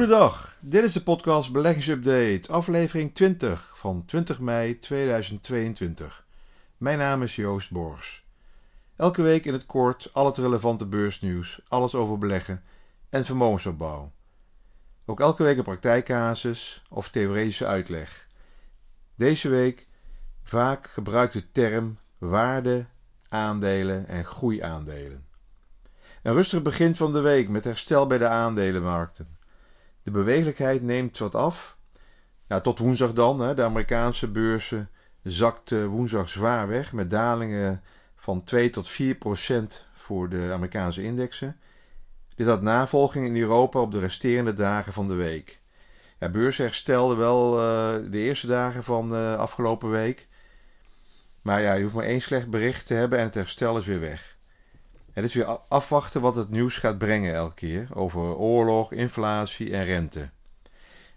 Goedendag, dit is de podcast Beleggingsupdate, aflevering 20 van 20 mei 2022. Mijn naam is Joost Borgs. Elke week in het kort al het relevante beursnieuws, alles over beleggen en vermogensopbouw. Ook elke week een praktijkcasus of theoretische uitleg. Deze week vaak gebruikte term waarde, aandelen en groeiaandelen. Een rustig begin van de week met herstel bij de aandelenmarkten. De bewegelijkheid neemt wat af. Ja, tot woensdag dan. Hè. De Amerikaanse beurzen zakten woensdag zwaar weg met dalingen van 2 tot 4 procent voor de Amerikaanse indexen. Dit had navolging in Europa op de resterende dagen van de week. Ja, beurzen herstelden wel uh, de eerste dagen van uh, afgelopen week. Maar ja, je hoeft maar één slecht bericht te hebben en het herstel is weer weg. Het is weer afwachten wat het nieuws gaat brengen elke keer over oorlog, inflatie en rente.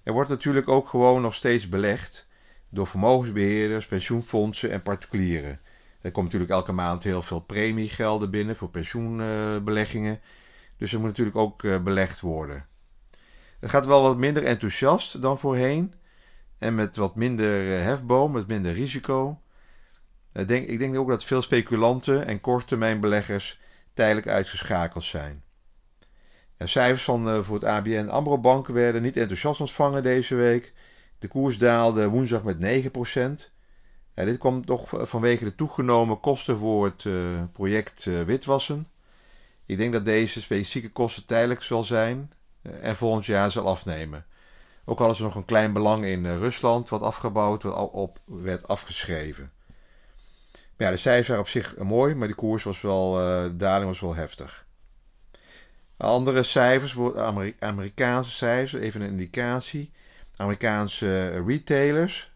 Er wordt natuurlijk ook gewoon nog steeds belegd door vermogensbeheerders, pensioenfondsen en particulieren. Er komt natuurlijk elke maand heel veel premiegelden binnen voor pensioenbeleggingen. Dus er moet natuurlijk ook eh, belegd worden. Het gaat wel wat minder enthousiast dan voorheen. En met wat minder eh, hefboom, met minder risico. Ik denk, ik denk ook dat veel speculanten en korttermijnbeleggers tijdelijk uitgeschakeld zijn. Cijfers van uh, voor het ABN AMRO Bank werden niet enthousiast ontvangen deze week. De koers daalde woensdag met 9%. Ja, dit kwam toch vanwege de toegenomen kosten voor het uh, project uh, witwassen. Ik denk dat deze specifieke kosten tijdelijk zal zijn en volgend jaar zal afnemen. Ook is er nog een klein belang in Rusland wat afgebouwd wat op werd afgeschreven ja, de cijfers waren op zich mooi, maar de koers was wel, uh, de daling was wel heftig. Andere cijfers, Amerikaanse cijfers, even een indicatie. Amerikaanse retailers,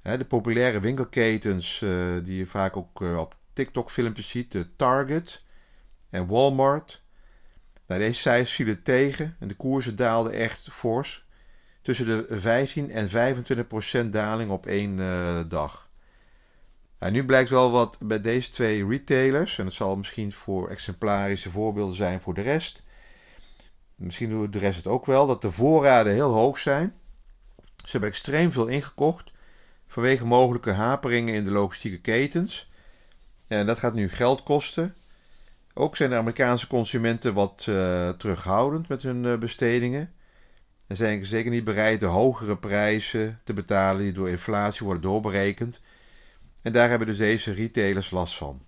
hè, de populaire winkelketens uh, die je vaak ook op TikTok filmpjes ziet, de Target en Walmart. Nou, deze cijfers vielen tegen en de koersen daalden echt fors. Tussen de 15 en 25 procent daling op één dag. Nu blijkt wel wat bij deze twee retailers, en het zal misschien voor exemplarische voorbeelden zijn voor de rest. Misschien doet de rest het ook wel, dat de voorraden heel hoog zijn. Ze hebben extreem veel ingekocht vanwege mogelijke haperingen in de logistieke ketens. En dat gaat nu geld kosten. Ook zijn de Amerikaanse consumenten wat uh, terughoudend met hun uh, bestedingen. En zijn zeker niet bereid de hogere prijzen te betalen die door inflatie worden doorberekend en daar hebben dus deze retailers last van.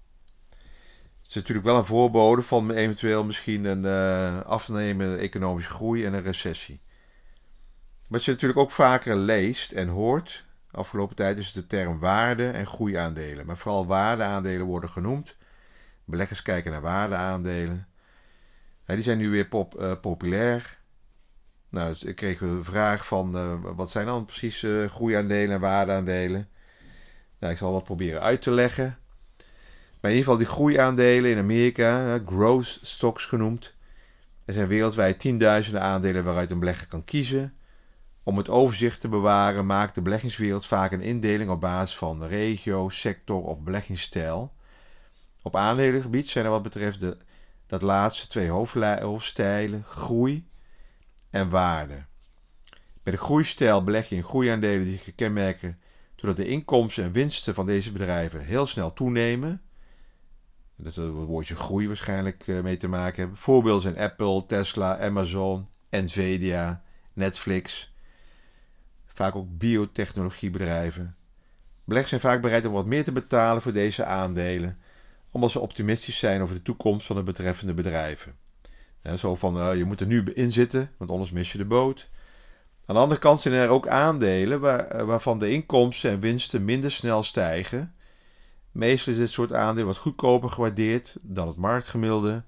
Het is natuurlijk wel een voorbode van eventueel misschien een uh, afnemende economische groei en een recessie. Wat je natuurlijk ook vaker leest en hoort, afgelopen tijd is de term waarde en groeiaandelen. Maar vooral waardeaandelen worden genoemd. Beleggers kijken naar waardeaandelen. Die zijn nu weer pop, uh, populair. Nou, dus ik kreeg een vraag van uh, wat zijn dan precies groeiaandelen en waardeaandelen? Ik zal wat proberen uit te leggen. Maar in ieder geval die groeiaandelen in Amerika, growth stocks genoemd. Er zijn wereldwijd tienduizenden aandelen waaruit een belegger kan kiezen. Om het overzicht te bewaren maakt de beleggingswereld vaak een indeling op basis van regio, sector of beleggingsstijl. Op aandelengebied zijn er wat betreft de, dat laatste twee hoofdstijlen groei en waarde. Bij de groeistijl beleg je in groeiaandelen die gekenmerken doordat de inkomsten en winsten van deze bedrijven heel snel toenemen. Dat is het woordje groei waarschijnlijk eh, mee te maken hebben. Voorbeelden zijn Apple, Tesla, Amazon, Nvidia, Netflix. Vaak ook biotechnologiebedrijven. Beleggers zijn vaak bereid om wat meer te betalen voor deze aandelen, omdat ze optimistisch zijn over de toekomst van de betreffende bedrijven. zo van, uh, je moet er nu in zitten, want anders mis je de boot. Aan de andere kant zijn er ook aandelen eh, waarvan de inkomsten en winsten minder snel stijgen. Meestal is dit soort aandelen wat goedkoper gewaardeerd dan het marktgemiddelde.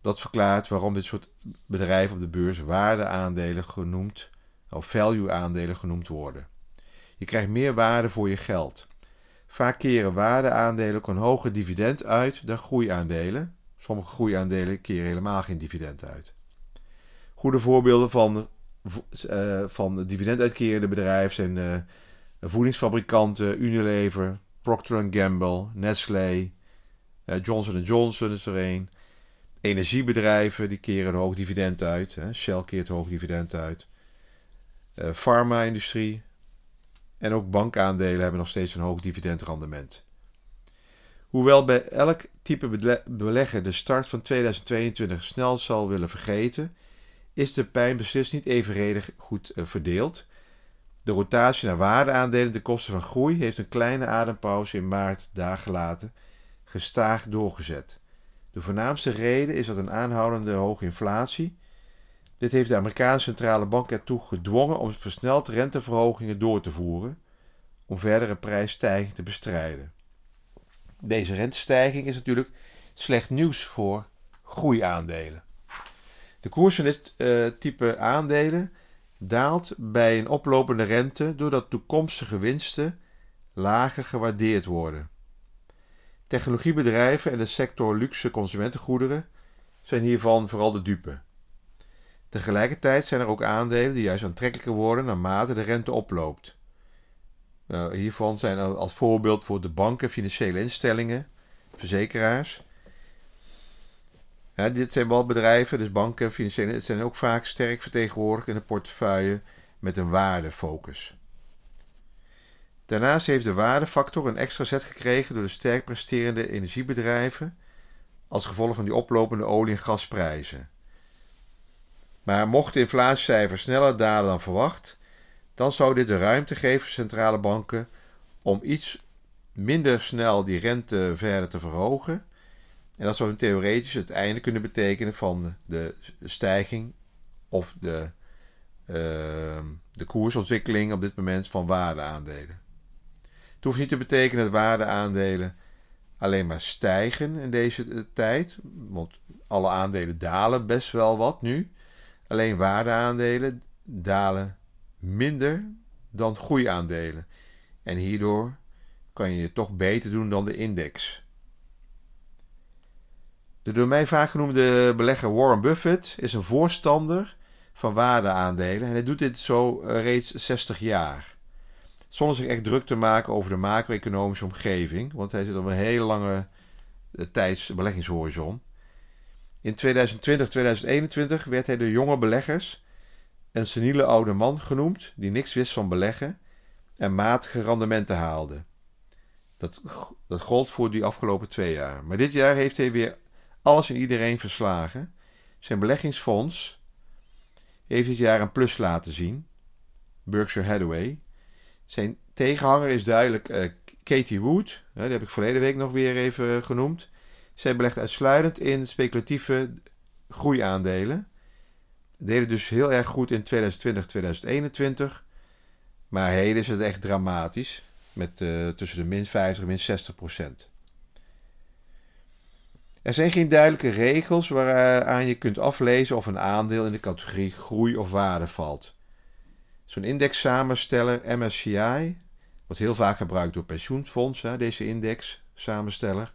Dat verklaart waarom dit soort bedrijven op de beurs waardeaandelen genoemd, of value-aandelen genoemd worden. Je krijgt meer waarde voor je geld. Vaak keren waardeaandelen ook een hoger dividend uit dan groeiaandelen. Sommige groeiaandelen keren helemaal geen dividend uit. Goede voorbeelden van uh, van dividenduitkerende bedrijven zijn uh, voedingsfabrikanten, Unilever, Procter Gamble, Nestlé, uh, Johnson Johnson is er een. Energiebedrijven die keren een hoog dividend uit. Hè. Shell keert hoog dividend uit. Pharma-industrie. En ook bankaandelen hebben nog steeds een hoog dividendrendement. Hoewel bij elk type belegger de start van 2022 snel zal willen vergeten, is de pijn beslist niet evenredig goed uh, verdeeld. De rotatie naar waardeaandelen ten koste van groei heeft een kleine adempauze in maart daar gelaten, gestaag doorgezet. De voornaamste reden is dat een aanhoudende hoge inflatie. Dit heeft de Amerikaanse centrale bank ertoe gedwongen om versneld renteverhogingen door te voeren, om verdere prijsstijging te bestrijden. Deze rentestijging is natuurlijk slecht nieuws voor groeiaandelen. De koers van dit type aandelen daalt bij een oplopende rente doordat toekomstige winsten lager gewaardeerd worden. Technologiebedrijven en de sector luxe consumentengoederen zijn hiervan vooral de dupe. Tegelijkertijd zijn er ook aandelen die juist aantrekkelijker worden naarmate de rente oploopt. Nou, hiervan zijn als voorbeeld voor de banken, financiële instellingen, verzekeraars. Dit zijn wel bedrijven, dus banken en financiële zijn ook vaak sterk vertegenwoordigd in een portefeuille met een waardefocus. Daarnaast heeft de waardefactor een extra zet gekregen door de sterk presterende energiebedrijven als gevolg van die oplopende olie- en gasprijzen. Maar mocht de inflatiecijfer sneller dalen dan verwacht, dan zou dit de ruimte geven voor centrale banken om iets minder snel die rente verder te verhogen. En dat zou theoretisch het einde kunnen betekenen van de stijging of de, uh, de koersontwikkeling op dit moment van waardeaandelen. Het hoeft niet te betekenen dat waardeaandelen alleen maar stijgen in deze eh, tijd, want alle aandelen dalen best wel wat nu. Alleen waardeaandelen dalen minder dan groeiaandelen. En hierdoor kan je je toch beter doen dan de index. De door mij vaak genoemde belegger Warren Buffett is een voorstander van waardeaandelen en hij doet dit zo eh, reeds 60 jaar. Zonder zich echt druk te maken over de macro-economische omgeving, want hij zit op een hele lange uh, tijdsbeleggingshorizon. In 2020-2021 werd hij door jonge beleggers een seniele oude man genoemd die niks wist van beleggen en matige rendementen haalde. Dat, dat gold voor die afgelopen twee jaar. Maar dit jaar heeft hij weer alles en iedereen verslagen. Zijn beleggingsfonds heeft dit jaar een plus laten zien. Berkshire Hathaway. Zijn tegenhanger is duidelijk uh, Katie Wood. die heb ik verleden week nog weer even genoemd. Zij belegt uitsluitend in speculatieve groeiaandelen deden dus heel erg goed in 2020, 2021. Maar heden is het echt dramatisch. Met uh, tussen de min 50 en min 60 procent. Er zijn geen duidelijke regels waaraan je kunt aflezen of een aandeel in de categorie groei of waarde valt. Zo'n indexsamensteller MSCI wordt heel vaak gebruikt door pensioenfondsen, deze indexsamensteller.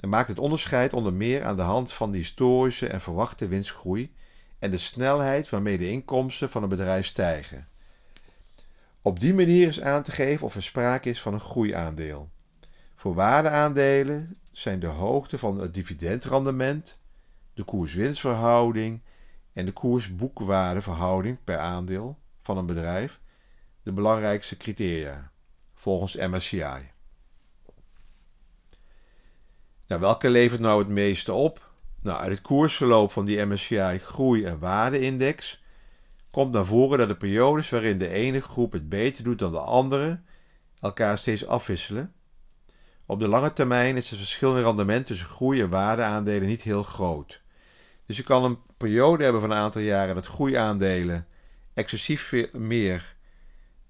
En maakt het onderscheid onder meer aan de hand van de historische en verwachte winstgroei en de snelheid waarmee de inkomsten van een bedrijf stijgen. Op die manier is aan te geven of er sprake is van een groeiaandeel. Voor waardeaandelen zijn de hoogte van het dividendrendement, de koers-winstverhouding en de koers-boekwaardeverhouding per aandeel van een bedrijf de belangrijkste criteria, volgens MSCI. Nou, welke levert nou het meeste op? Nou, uit het koersverloop van die MSCI Groei- en Waardeindex komt naar voren dat de periodes waarin de ene groep het beter doet dan de andere elkaar steeds afwisselen. Op de lange termijn is het verschil in rendement tussen groei- en waardeaandelen niet heel groot. Dus je kan een periode hebben van een aantal jaren dat groeiaandelen excessief meer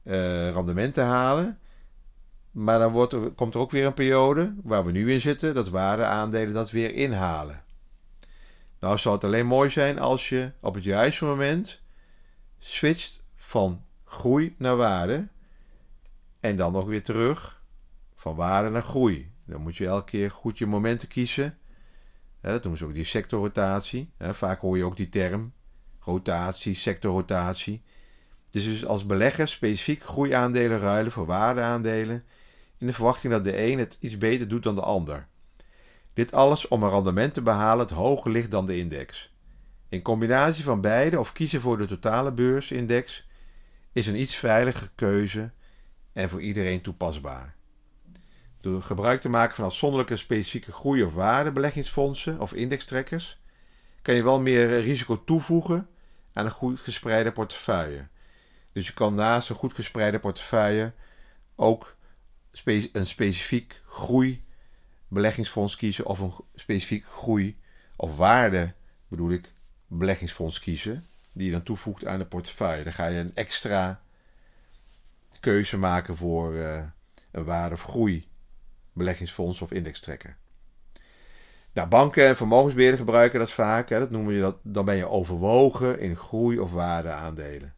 uh, rendementen halen. Maar dan wordt komt er ook weer een periode waar we nu in zitten dat waardeaandelen dat weer inhalen. Nou zou het alleen mooi zijn als je op het juiste moment switcht van groei naar waarde. En dan nog weer terug van waarde naar groei. Dan moet je elke keer goed je momenten kiezen. dat noemen ze ook die sectorrotatie. vaak hoor je ook die term. Rotatie, sectorrotatie. Dus, dus als belegger specifiek groeiaandelen ruilen voor waardeaandelen. In de verwachting dat de een het iets beter doet dan de ander. Dit alles om een rendement te behalen dat hoger ligt dan de index. In combinatie van beide of kiezen voor de totale beursindex is een iets veilige keuze en voor iedereen toepasbaar. Gebruik te maken van afzonderlijke specifieke groei- of waardebeleggingsfondsen of indextrekkers kan je wel meer risico toevoegen aan een goed gespreide portefeuille. Dus je kan naast een goed gespreide portefeuille ook een specifiek groeibeleggingsfonds kiezen of een specifiek groei- of waarde, bedoel ik, beleggingsfonds kiezen, die je dan toevoegt aan de portefeuille. Dan ga je een extra keuze maken voor uh, een waarde- of groei beleggingsfonds of indextrekker. Nou, banken en vermogensbeheerders gebruiken dat vaak. Hè, dat noemen je dat, dan ben je overwogen in groei- of waardeaandelen.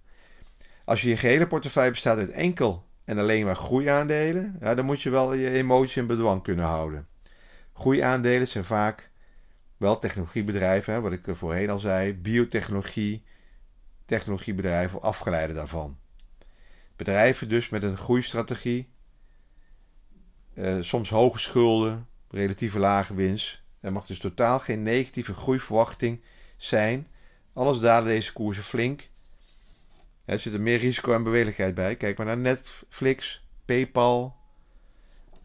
Als je je gehele portefeuille bestaat uit enkel en alleen maar groeiaandelen, ja, dan moet je wel je emoties in bedwang kunnen houden. Groeiaandelen zijn vaak wel technologiebedrijven, hè, wat ik voorheen al zei, biotechnologie, technologiebedrijven afgeleiden daarvan. Bedrijven dus met een groeistrategie, eh, soms hoge schulden, relatieve lage winst. Er mag dus totaal geen negatieve groeiverwachting zijn. Alles dalen deze koersen flink. Er zit er meer risico en beweeglijkheid bij. Kijk maar naar Netflix, PayPal,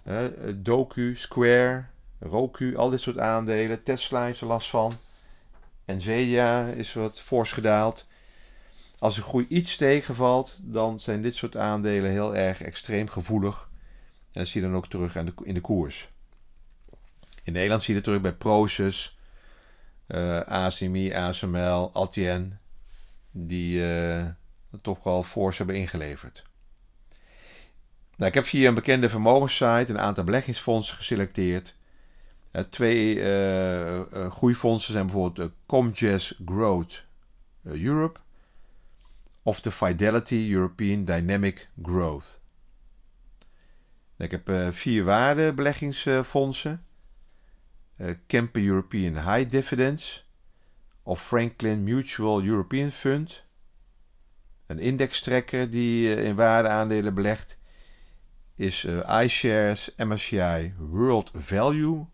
eh, Doku, Square, Roku, al dit soort aandelen. Tesla is er last van. Nvidia is wat fors gedaald. Als de groei iets tegenvalt, dan zijn dit soort aandelen heel erg extreem gevoelig. En dat zie je dan ook terug in de koers. In Nederland zie je het terug bij Proces, uh, ASMI, ASML, Altien, die uh, toch wel fors hebben ingeleverd. Nou, ik heb via een bekende vermogenssite een aantal beleggingsfondsen geselecteerd. Uh, twee groeifondsen zijn bijvoorbeeld de Comgest Growth Europe of de Fidelity European Dynamic Growth. Ik heb uh, vier waardebeleggingsfondsen. Uh, European High Dividends. Of Franklin Mutual European Fund. Een indextrekker die uh, in waardeaandelen belegt is iShares MSCI World Value.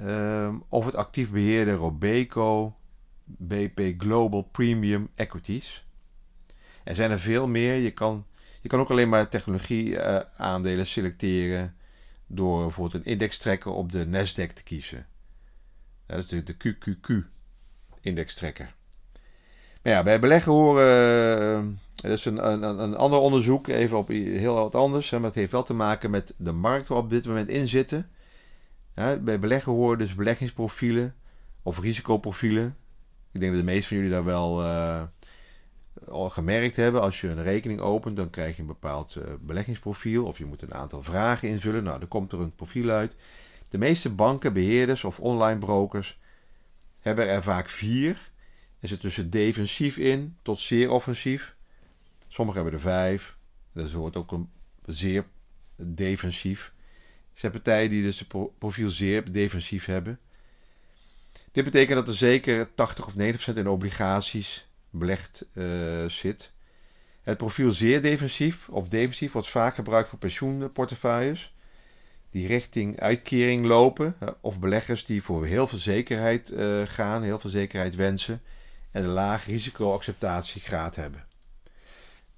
Um, of het actief beheerde Robeco BP Global Premium Equities. Er zijn er veel meer. Je kan je kan ook alleen maar technologie-aandelen selecteren door bijvoorbeeld een indextrekker op de Nasdaq te kiezen. Dat is de, de QQQ-indextrekker. Maar ja, bij beleggen horen. dat is een, een, een ander onderzoek, even op heel wat anders. maar het heeft wel te maken met de markt waar we op dit moment in zitten. bij beleggen horen dus beleggingsprofielen of risicoprofielen. Ik denk dat de meeste van jullie daar wel uh, al gemerkt hebben. Als je een rekening opent, dan krijg je een bepaald uh, beleggingsprofiel. Of je moet een aantal vragen invullen. Nou, dan komt er een profiel uit. De meeste banken, beheerders of online brokers hebben er vaak vier. Er zit tussen defensief in tot zeer offensief. Sommigen hebben er vijf. Dat hoort ook een zeer defensief. Er zijn partijen die dus het profiel zeer defensief hebben. Dit betekent dat er zeker 80 of 90% in obligaties belegd uh, zit. Het profiel zeer defensief of defensief wordt vaak gebruikt voor pensioenportefeuilles die richting uitkering lopen of beleggers die voor heel veel zekerheid uh, gaan, heel veel zekerheid wensen en een laag risicoacceptatiegraad hebben.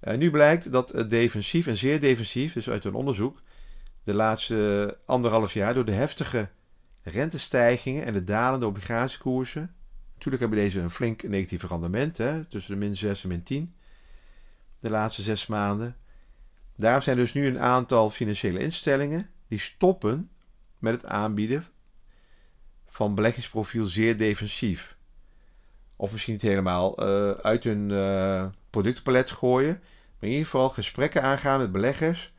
Uh, nu blijkt dat defensief en zeer defensief, dus uit een onderzoek, de laatste anderhalf jaar door de heftige rentestijgingen en de dalende obligatiekoersen Natuurlijk hebben deze een flink negatief rendement, hè, tussen de min 6 en min 10, de laatste zes maanden. Daarom zijn dus nu een aantal financiële instellingen die stoppen met het aanbieden van beleggingsprofiel zeer defensief. Of misschien niet helemaal uh, uit hun uh, productpalet gooien, maar in ieder geval gesprekken aangaan met beleggers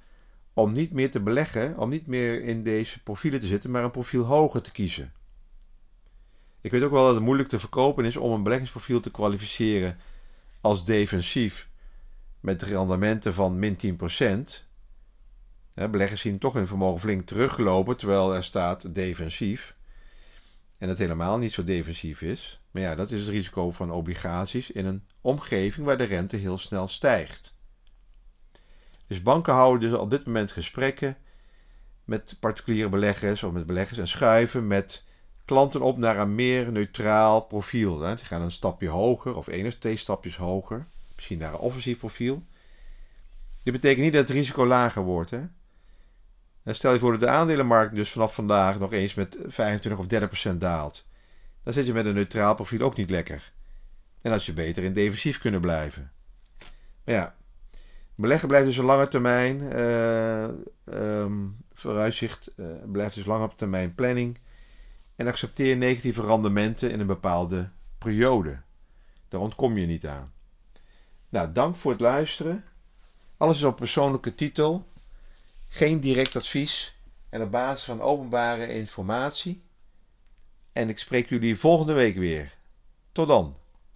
om niet meer te beleggen, om niet meer in deze profielen te zitten, maar een profiel hoger te kiezen. Ik weet ook wel dat het moeilijk te verkopen is om een beleggingsprofiel te kwalificeren als defensief met rendementen van min 10%. beleggers zien toch hun vermogen flink teruggelopen terwijl er staat defensief. En het helemaal niet zo defensief is. Maar ja, dat is het risico van obligaties in een omgeving waar de rente heel snel stijgt. Dus banken houden dus op dit moment gesprekken met particuliere beleggers of met beleggers en schuiven met klanten op naar een meer neutraal profiel. Hè. Die gaan een stapje hoger of één of twee stapjes hoger, misschien naar een offensief profiel. Dit betekent niet dat het risico lager wordt. Hè. Stel je voor dat de aandelenmarkt dus vanaf vandaag nog eens met 25 of 30 procent daalt. Dan zit je met een neutraal profiel ook niet lekker. En als je beter in defensief kunnen blijven. Maar ja, beleggen blijft dus een lange termijn uh, vooruitzicht, uh, blijft dus lange termijn planning. En accepteer negatieve rendementen in een bepaalde periode. Daar ontkom je niet aan. Nou, dank voor het luisteren. Alles is op persoonlijke titel. Geen direct advies. En op basis van openbare informatie. En ik spreek jullie volgende week weer. Tot dan.